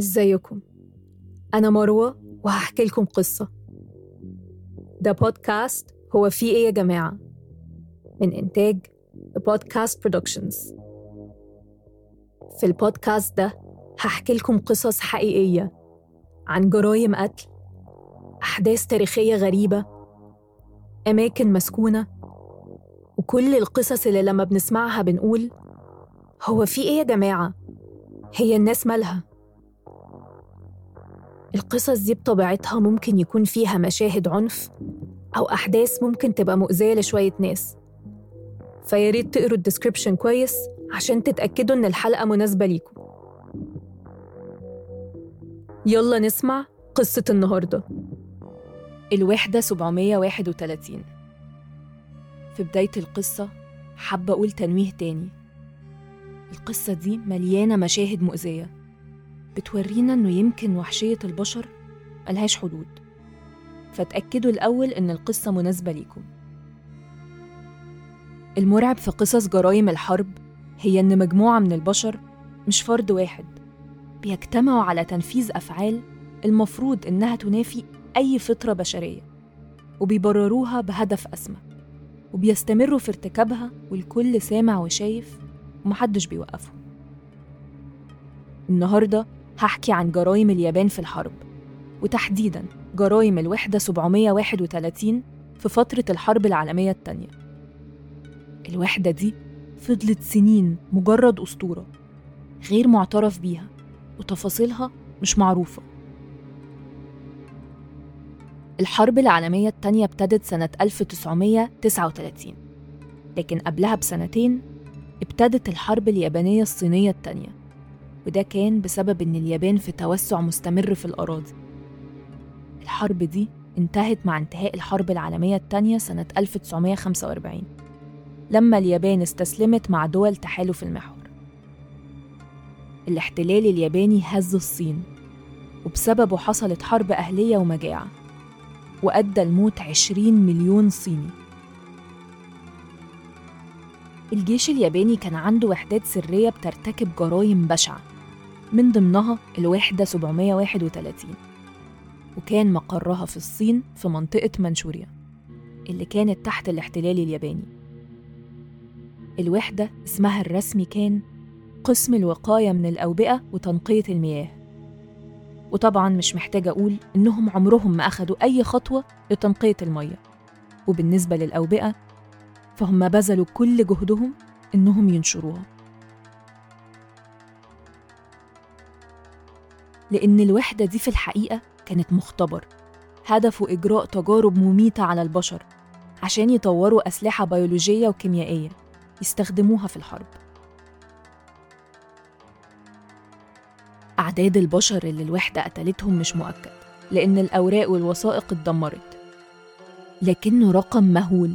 إزيكم أنا مروة وهحكي لكم قصة ده بودكاست هو في إيه يا جماعة من إنتاج بودكاست برودكشنز في البودكاست ده هحكي لكم قصص حقيقية عن جرائم قتل أحداث تاريخية غريبة أماكن مسكونة وكل القصص اللي لما بنسمعها بنقول هو في إيه يا جماعة؟ هي الناس مالها؟ القصص دي بطبيعتها ممكن يكون فيها مشاهد عنف أو أحداث ممكن تبقى مؤذية لشوية ناس. فياريت تقروا الديسكريبشن كويس عشان تتأكدوا إن الحلقة مناسبة ليكم. يلا نسمع قصة النهاردة. الوحدة 731 في بداية القصة حابة أقول تنويه تاني. القصة دي مليانة مشاهد مؤذية. بتورينا إنه يمكن وحشية البشر ملهاش حدود. فتأكدوا الأول إن القصة مناسبة ليكم. المرعب في قصص جرائم الحرب هي إن مجموعة من البشر مش فرد واحد بيجتمعوا على تنفيذ أفعال المفروض إنها تنافي أي فطرة بشرية وبيبرروها بهدف أسمى وبيستمروا في ارتكابها والكل سامع وشايف ومحدش بيوقفهم. النهاردة هحكي عن جرائم اليابان في الحرب. وتحديداً جرائم الوحدة 731 في فترة الحرب العالمية التانية. الوحدة دي فضلت سنين مجرد أسطورة غير معترف بيها وتفاصيلها مش معروفة. الحرب العالمية التانية ابتدت سنة 1939 لكن قبلها بسنتين ابتدت الحرب اليابانية الصينية التانية. وده كان بسبب إن اليابان في توسع مستمر في الأراضي. الحرب دي انتهت مع انتهاء الحرب العالمية التانية سنة 1945 لما اليابان استسلمت مع دول تحالف المحور. الاحتلال الياباني هز الصين وبسببه حصلت حرب أهلية ومجاعة وأدى لموت 20 مليون صيني. الجيش الياباني كان عنده وحدات سرية بترتكب جرائم بشعة. من ضمنها الوحدة 731 وكان مقرها في الصين في منطقة منشوريا اللي كانت تحت الاحتلال الياباني. الوحدة اسمها الرسمي كان قسم الوقاية من الأوبئة وتنقية المياه. وطبعا مش محتاجة أقول إنهم عمرهم ما أخدوا أي خطوة لتنقية المية وبالنسبة للأوبئة فهم بذلوا كل جهدهم إنهم ينشروها. لأن الوحدة دي في الحقيقة كانت مختبر. هدفه إجراء تجارب مميتة على البشر عشان يطوروا أسلحة بيولوجية وكيميائية يستخدموها في الحرب. أعداد البشر اللي الوحدة قتلتهم مش مؤكد لأن الأوراق والوثائق اتدمرت. لكنه رقم مهول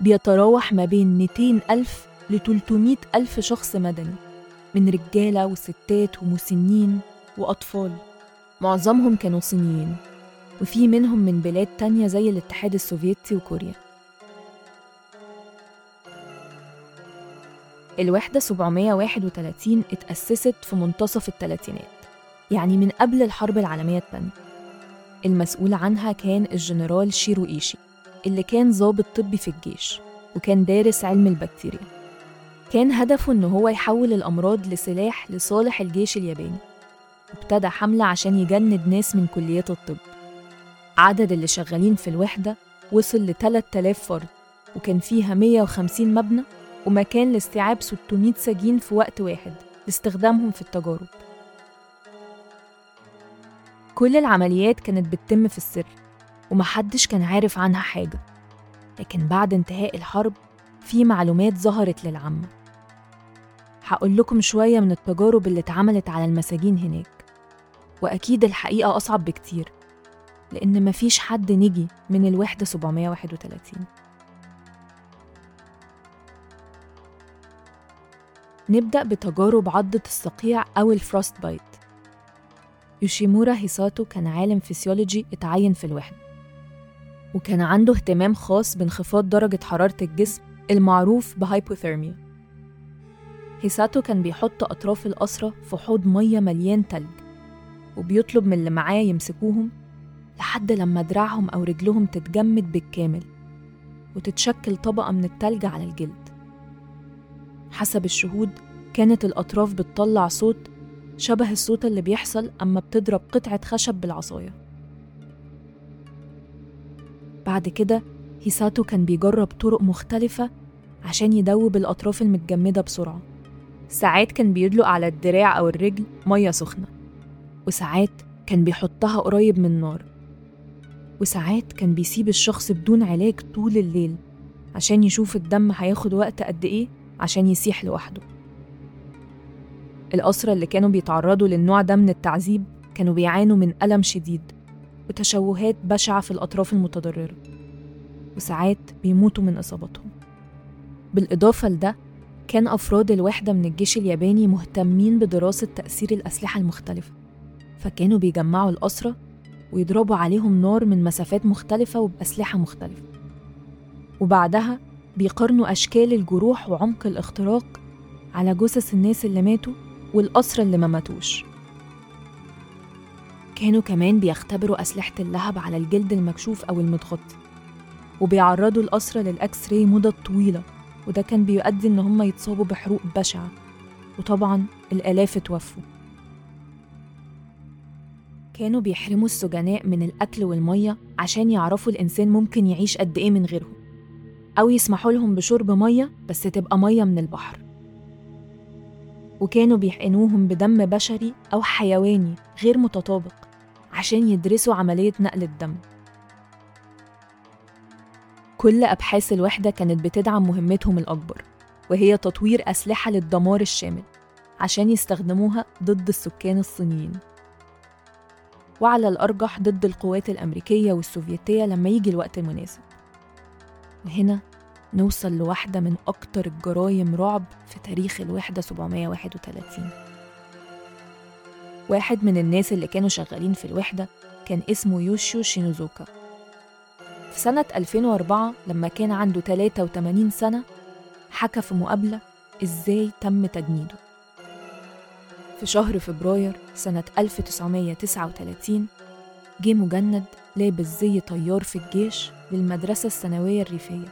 بيتراوح ما بين 200 ألف ل 300 ألف شخص مدني من رجالة وستات ومسنين وأطفال. معظمهم كانوا صينيين وفي منهم من بلاد تانية زي الاتحاد السوفيتي وكوريا. الوحدة 731 اتأسست في منتصف الثلاثينات يعني من قبل الحرب العالمية الثانية المسؤول عنها كان الجنرال شيرو إيشي اللي كان ضابط طبي في الجيش وكان دارس علم البكتيريا. كان هدفه إن هو يحول الأمراض لسلاح لصالح الجيش الياباني. وابتدى حملة عشان يجند ناس من كليات الطب. عدد اللي شغالين في الوحدة وصل ل 3000 فرد وكان فيها 150 مبنى ومكان لاستيعاب 600 سجين في وقت واحد لاستخدامهم في التجارب. كل العمليات كانت بتتم في السر ومحدش كان عارف عنها حاجة. لكن بعد انتهاء الحرب في معلومات ظهرت للعامة. هقول لكم شوية من التجارب اللي اتعملت على المساجين هناك. وأكيد الحقيقة أصعب بكتير لأن مفيش حد نجي من الوحدة 731 نبدأ بتجارب عضة الصقيع أو ال frost bite يوشيمورا هيساتو كان عالم فيسيولوجي اتعين في الوحدة وكان عنده اهتمام خاص بانخفاض درجة حرارة الجسم المعروف بهايبوثيرميا. هيساتو كان بيحط أطراف الأسرة في حوض مية مليان تلج. وبيطلب من اللي معاه يمسكوهم لحد لما دراعهم أو رجلهم تتجمد بالكامل وتتشكل طبقة من التلج على الجلد. حسب الشهود كانت الأطراف بتطلع صوت شبه الصوت اللي بيحصل أما بتضرب قطعة خشب بالعصاية. بعد كده هيساتو كان بيجرب طرق مختلفة عشان يدوب الأطراف المتجمدة بسرعة. ساعات كان بيدلق على الدراع أو الرجل مية سخنة. وساعات كان بيحطها قريب من النار وساعات كان بيسيب الشخص بدون علاج طول الليل عشان يشوف الدم هياخد وقت قد إيه عشان يسيح لوحده. الأسرة اللي كانوا بيتعرضوا للنوع ده من التعذيب كانوا بيعانوا من ألم شديد وتشوهات بشعة في الأطراف المتضررة وساعات بيموتوا من إصابتهم. بالإضافة لده كان أفراد الوحدة من الجيش الياباني مهتمين بدراسة تأثير الأسلحة المختلفة. فكانوا بيجمعوا الأسرة ويضربوا عليهم نار من مسافات مختلفة وبأسلحة مختلفة. وبعدها بيقارنوا أشكال الجروح وعمق الاختراق على جثث الناس اللي ماتوا والأسرى اللي ما ماتوش. كانوا كمان بيختبروا أسلحة اللهب على الجلد المكشوف أو المتغطي وبيعرضوا الأسرى للأكس راي مدة طويلة وده كان بيؤدي إن هم يتصابوا بحروق بشعة. وطبعا الآلاف اتوفوا. كانوا بيحرموا السجناء من الأكل والمية عشان يعرفوا الإنسان ممكن يعيش قد إيه من غيرهم أو يسمحوا لهم بشرب مية بس تبقى مية من البحر. وكانوا بيحقنوهم بدم بشري أو حيواني غير متطابق عشان يدرسوا عملية نقل الدم. كل أبحاث الوحدة كانت بتدعم مهمتهم الأكبر وهي تطوير أسلحة للدمار الشامل عشان يستخدموها ضد السكان الصينيين. وعلى الأرجح ضد القوات الأمريكية والسوفيتية لما يجي الوقت المناسب. وهنا نوصل لواحدة من أكتر الجرايم رعب في تاريخ الوحدة 731 واحد من الناس اللي كانوا شغالين في الوحدة كان اسمه يوشيو شينوزوكا. في سنة 2004 لما كان عنده 83 سنة حكى في مقابلة إزاي تم تجنيده. في شهر فبراير سنة 1939 جه مجند لابس زي طيار في الجيش للمدرسة الثانوية الريفية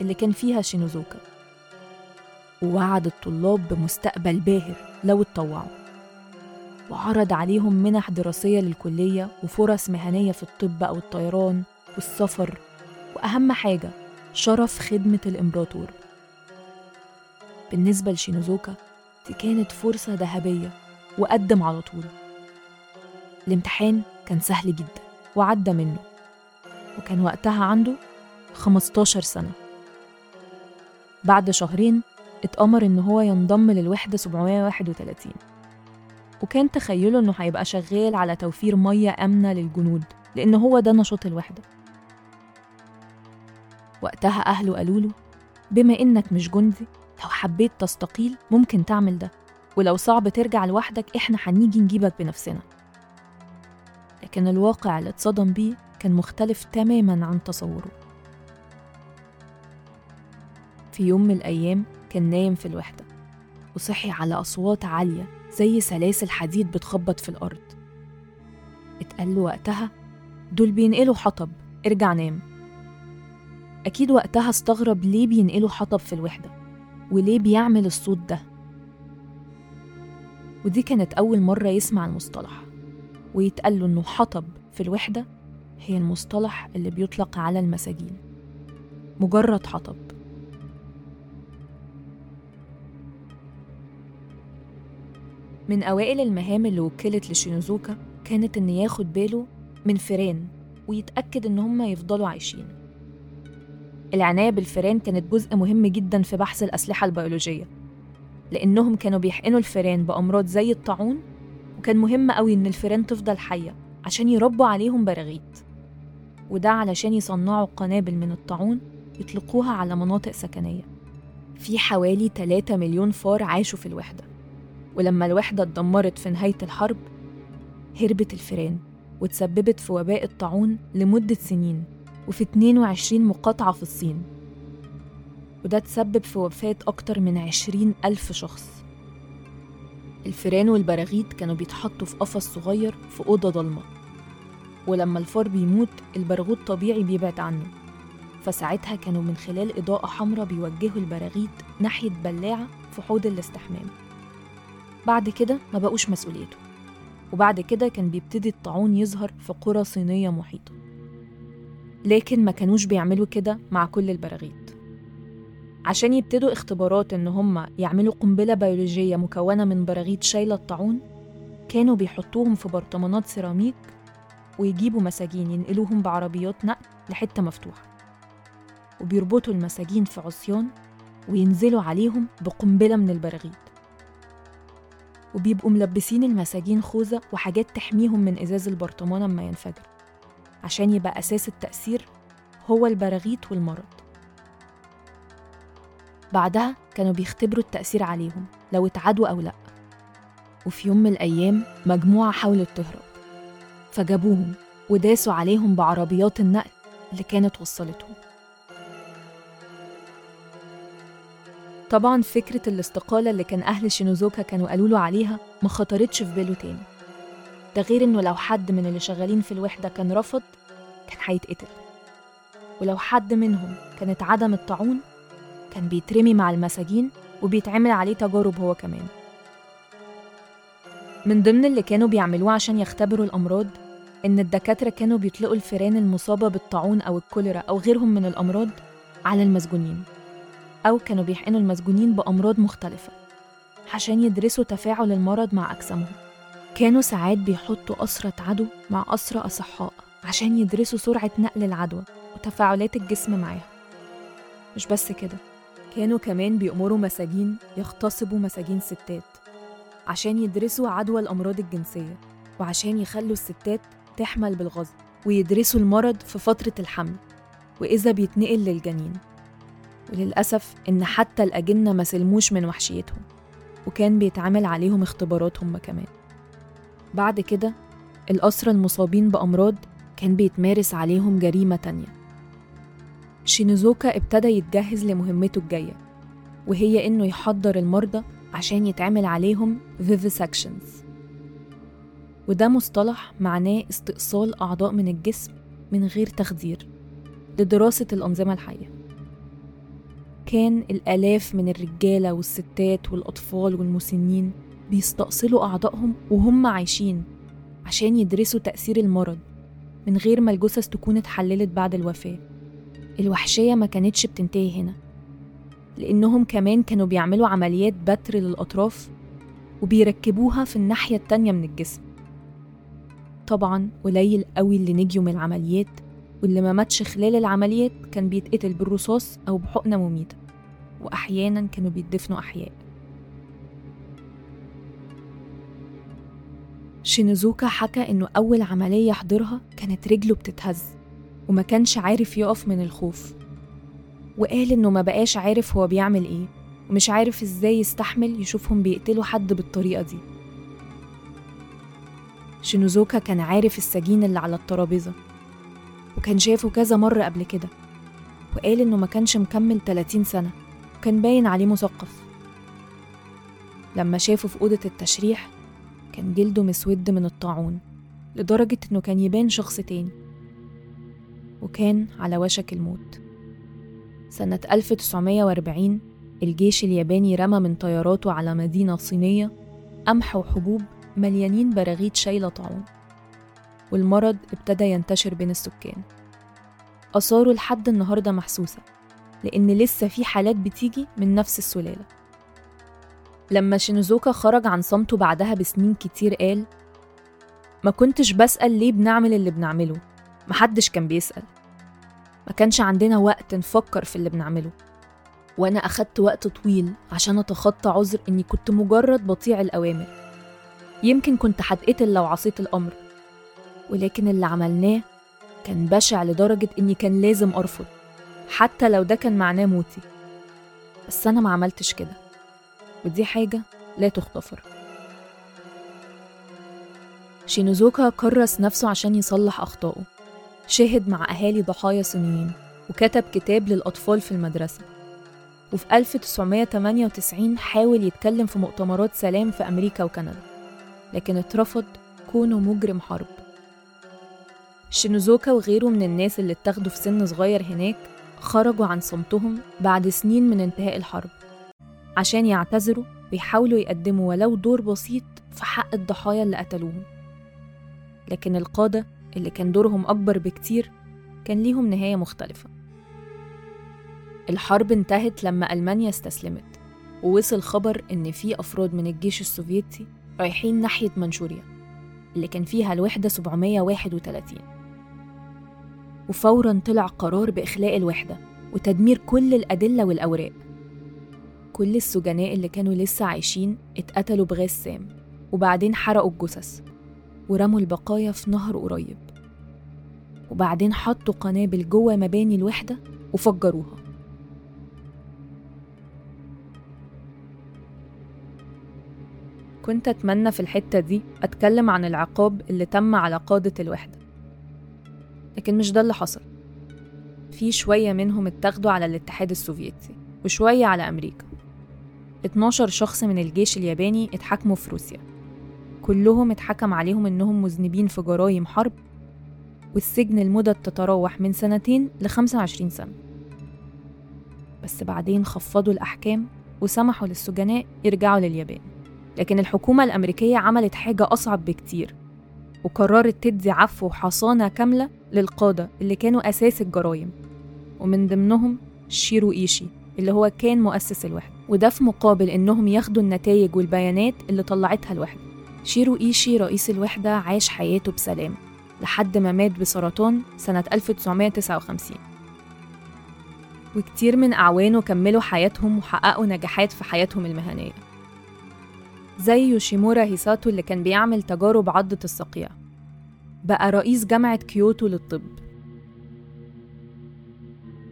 اللي كان فيها شينوزوكا. ووعد الطلاب بمستقبل باهر لو اتطوعوا. وعرض عليهم منح دراسية للكلية وفرص مهنية في الطب أو الطيران والسفر. وأهم حاجة شرف خدمة الإمبراطور. بالنسبة لشينوزوكا دي كانت فرصة ذهبية وقدم على طول. الامتحان كان سهل جدا وعدى منه وكان وقتها عنده 15 سنة. بعد شهرين اتأمر إن هو ينضم للوحدة 731 وكان تخيله إنه هيبقى شغال على توفير مية آمنة للجنود لأن هو ده نشاط الوحدة. وقتها أهله قالوا له بما إنك مش جندي لو حبيت تستقيل ممكن تعمل ده. ولو صعب ترجع لوحدك إحنا هنيجي نجيبك بنفسنا. لكن الواقع اللي اتصدم بيه كان مختلف تماما عن تصوره. في يوم من الأيام كان نايم في الوحدة وصحي على أصوات عالية زي سلاسل حديد بتخبط في الأرض. اتقال له وقتها دول بينقلوا حطب ارجع نام. أكيد وقتها استغرب ليه بينقلوا حطب في الوحدة وليه بيعمل الصوت ده. ودي كانت أول مرة يسمع المصطلح. ويتقال له إنه حطب في الوحدة هي المصطلح اللي بيطلق على المساجين. مجرد حطب. من أوائل المهام اللي وكلت لشينوزوكا كانت إن ياخد باله من فيران ويتأكد إن هم يفضلوا عايشين. العناية بالفيران كانت جزء مهم جدا في بحث الأسلحة البيولوجية. لأنهم كانوا بيحقنوا الفيران بأمراض زي الطاعون وكان مهم قوي إن الفيران تفضل حية عشان يربوا عليهم براغيث وده علشان يصنعوا قنابل من الطاعون يطلقوها على مناطق سكنية. في حوالي 3 مليون فار عاشوا في الوحدة. ولما الوحدة اتدمرت في نهاية الحرب هربت الفيران وتسببت في وباء الطاعون لمدة سنين وفي 22 مقاطعة في الصين. وده تسبب في وفاة أكتر من 20 ألف شخص. الفيران والبراغيث كانوا بيتحطوا في قفص صغير في أوضة ضلمة. ولما الفار بيموت البرغوث طبيعي بيبعد عنه. فساعتها كانوا من خلال إضاءة حمراء بيوجهوا البراغيث ناحية بلاعة في حوض الاستحمام. بعد كده ما بقوش مسؤوليته. وبعد كده كان بيبتدي الطاعون يظهر في قرى صينية محيطة. لكن ما كانوش بيعملوا كده مع كل البراغيث عشان يبتدوا اختبارات إن هم يعملوا قنبلة بيولوجية مكونة من براغيث شايلة الطاعون كانوا بيحطوهم في برطمانات سيراميك ويجيبوا مساجين ينقلوهم بعربيات نقل لحتة مفتوحة. وبيربطوا المساجين في عصيان وينزلوا عليهم بقنبلة من البراغيث وبيبقوا ملبسين المساجين خوذة وحاجات تحميهم من إزاز البرطمان أما ينفجر عشان يبقى أساس التأثير هو البراغيث والمرض. بعدها كانوا بيختبروا التأثير عليهم لو اتعدوا أو لأ. وفي يوم من الأيام مجموعة حاولت تهرب. فجابوهم وداسوا عليهم بعربيات النقل اللي كانت وصلتهم. طبعا فكرة الاستقالة اللي كان أهل شينوزوكا كانوا قالوا له عليها ما خطرتش في باله تاني. ده غير إنه لو حد من اللي شغالين في الوحدة كان رفض كان هيتقتل. ولو حد منهم كانت عدم الطاعون كان بيترمي مع المساجين وبيتعمل عليه تجارب هو كمان. من ضمن اللي كانوا بيعملوه عشان يختبروا الأمراض إن الدكاترة كانوا بيطلقوا الفئران المصابة بالطاعون أو الكوليرا أو غيرهم من الأمراض على المسجونين أو كانوا بيحقنوا المسجونين بأمراض مختلفة عشان يدرسوا تفاعل المرض مع أجسامهم. كانوا ساعات بيحطوا أسرة عدو مع أسرة أصحاء عشان يدرسوا سرعة نقل العدوى وتفاعلات الجسم معاها مش بس كده كانوا كمان بيأمروا مساجين يغتصبوا مساجين ستات عشان يدرسوا عدوى الأمراض الجنسية وعشان يخلوا الستات تحمل بالغصب ويدرسوا المرض في فترة الحمل وإذا بيتنقل للجنين. وللأسف إن حتى الأجنة ما سلموش من وحشيتهم وكان بيتعمل عليهم اختبارات هم كمان. بعد كده الأسرى المصابين بأمراض كان بيتمارس عليهم جريمة تانية. شينوزوكا ابتدى يتجهز لمهمته الجاية وهي إنه يحضر المرضى عشان يتعمل عليهم vivisections. وده مصطلح معناه استئصال أعضاء من الجسم من غير تخدير لدراسة الأنظمة الحية. كان الآلاف من الرجالة والستات والأطفال والمسنين بيستأصلوا أعضائهم وهم عايشين عشان يدرسوا تأثير المرض من غير ما الجثث تكون اتحللت بعد الوفاة. الوحشية ما كانتش بتنتهي هنا. لأنهم كمان كانوا بيعملوا عمليات بتر للأطراف وبيركبوها في الناحية التانية من الجسم. طبعا قليل قوي اللي نجيوا من العمليات واللي ما ماتش خلال العمليات كان بيتقتل بالرصاص أو بحقنة مميتة وأحيانا كانوا بيدفنوا أحياء. شينوزوكا حكى إنه أول عملية حضرها كانت رجله بتتهز. وما كانش عارف يقف من الخوف. وقال إنه ما بقاش عارف هو بيعمل إيه ومش عارف إزاي يستحمل يشوفهم بيقتلوا حد بالطريقة دي. شينوزوكا كان عارف السجين اللي على الترابيزة وكان شافه كذا مرة قبل كده وقال إنه ما كانش مكمل 30 سنة وكان باين عليه مثقف. لما شافه في أوضة التشريح كان جلده مسود من الطاعون لدرجة إنه كان يبان شخص تاني. وكان على وشك الموت. سنة 1940 الجيش الياباني رمى من طياراته على مدينة صينية قمح وحبوب مليانين براغيث شايلة طاعون. والمرض ابتدى ينتشر بين السكان. آثاره لحد النهاردة محسوسة لأن لسه في حالات بتيجي من نفس السلالة. لما شينوزوكا خرج عن صمته بعدها بسنين كتير قال ما كنتش بسأل ليه بنعمل اللي بنعمله؟ محدش كان بيسأل. ما كانش عندنا وقت نفكر في اللي بنعمله. وأنا أخدت وقت طويل عشان أتخطى عذر إني كنت مجرد بطيع الأوامر. يمكن كنت هتقتل لو عصيت الأمر. ولكن اللي عملناه كان بشع لدرجة إني كان لازم أرفض حتى لو ده كان معناه موتي. بس أنا ما عملتش كده. ودي حاجة لا تغتفر. شينوزوكا كرس نفسه عشان يصلح أخطائه. شهد مع أهالي ضحايا صينيين وكتب كتاب للأطفال في المدرسة. وفي 1998 حاول يتكلم في مؤتمرات سلام في أمريكا وكندا لكن اترفض كونه مجرم حرب. شينوزوكا وغيره من الناس اللي اتاخدوا في سن صغير هناك خرجوا عن صمتهم بعد سنين من انتهاء الحرب عشان يعتذروا ويحاولوا يقدموا ولو دور بسيط في حق الضحايا اللي قتلوهم. لكن القادة اللي كان دورهم أكبر بكتير كان ليهم نهاية مختلفة. الحرب انتهت لما ألمانيا استسلمت ووصل خبر إن في أفراد من الجيش السوفيتي رايحين ناحية منشوريا اللي كان فيها الوحدة 731 وفورا طلع قرار بإخلاء الوحدة وتدمير كل الأدلة والأوراق. كل السجناء اللي كانوا لسه عايشين اتقتلوا بغاز سام وبعدين حرقوا الجثث ورموا البقايا في نهر قريب. وبعدين حطوا قنابل جوه مباني الوحدة وفجروها. كنت أتمنى في الحتة دي أتكلم عن العقاب اللي تم على قادة الوحدة. لكن مش ده اللي حصل. في شوية منهم اتاخدوا على الاتحاد السوفيتي وشوية على أمريكا. 12 شخص من الجيش الياباني اتحاكموا في روسيا. كلهم اتحكم عليهم إنهم مذنبين في جرائم حرب والسجن المدة تتراوح من سنتين ل 25 سنة. بس بعدين خفضوا الأحكام وسمحوا للسجناء يرجعوا لليابان. لكن الحكومة الأمريكية عملت حاجة أصعب بكتير وقررت تدي عفو وحصانة كاملة للقادة اللي كانوا أساس الجرائم ومن ضمنهم شيرو إيشي اللي هو كان مؤسس الوحدة. وده في مقابل إنهم ياخدوا النتائج والبيانات اللي طلعتها الوحدة. شيرو إيشي رئيس الوحدة عاش حياته بسلام. لحد ما مات بسرطان سنة 1959 وكتير من أعوانه كملوا حياتهم وحققوا نجاحات في حياتهم المهنية. زي يوشيمورا هيساتو اللي كان بيعمل تجارب عضة الصقيع. بقى رئيس جامعة كيوتو للطب.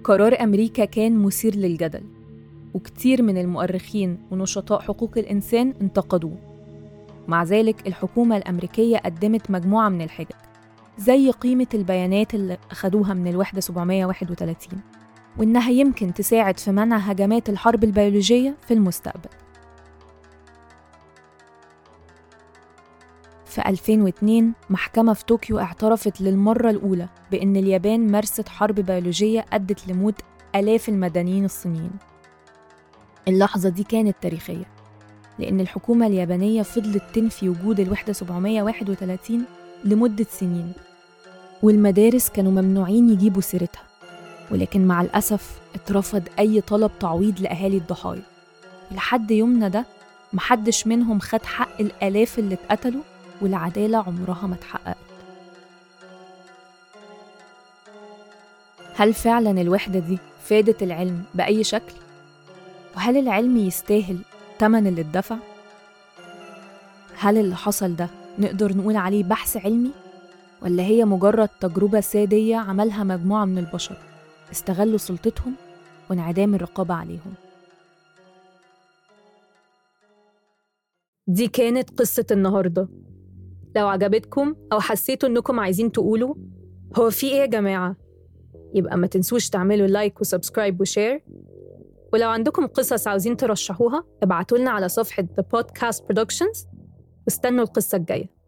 قرار أمريكا كان مثير للجدل. وكتير من المؤرخين ونشطاء حقوق الإنسان انتقدوه. مع ذلك الحكومة الأمريكية قدمت مجموعة من الحجج. زي قيمة البيانات اللي أخدوها من الوحدة 731 وإنها يمكن تساعد في منع هجمات الحرب البيولوجية في المستقبل. في 2002 محكمة في طوكيو اعترفت للمرة الأولى بأن اليابان مارست حرب بيولوجية أدت لموت آلاف المدنيين الصينيين. اللحظة دي كانت تاريخية لأن الحكومة اليابانية فضلت تنفي وجود الوحدة 731 لمدة سنين والمدارس كانوا ممنوعين يجيبوا سيرتها ولكن مع الأسف اترفض أي طلب تعويض لأهالي الضحايا لحد يومنا ده محدش منهم خد حق الآلاف اللي اتقتلوا والعدالة عمرها ما اتحققت هل فعلا الوحدة دي فادت العلم بأي شكل؟ وهل العلم يستاهل تمن اللي اتدفع؟ هل اللي حصل ده نقدر نقول عليه بحث علمي؟ ولا هي مجرد تجربة سادية عملها مجموعة من البشر استغلوا سلطتهم وانعدام الرقابة عليهم دي كانت قصة النهاردة لو عجبتكم أو حسيتوا إنكم عايزين تقولوا هو في إيه يا جماعة؟ يبقى ما تنسوش تعملوا like و subscribe و share ولو عندكم قصص عاوزين ترشحوها ابعتوا لنا على صفحة The Podcast Productions واستنوا القصة الجاية.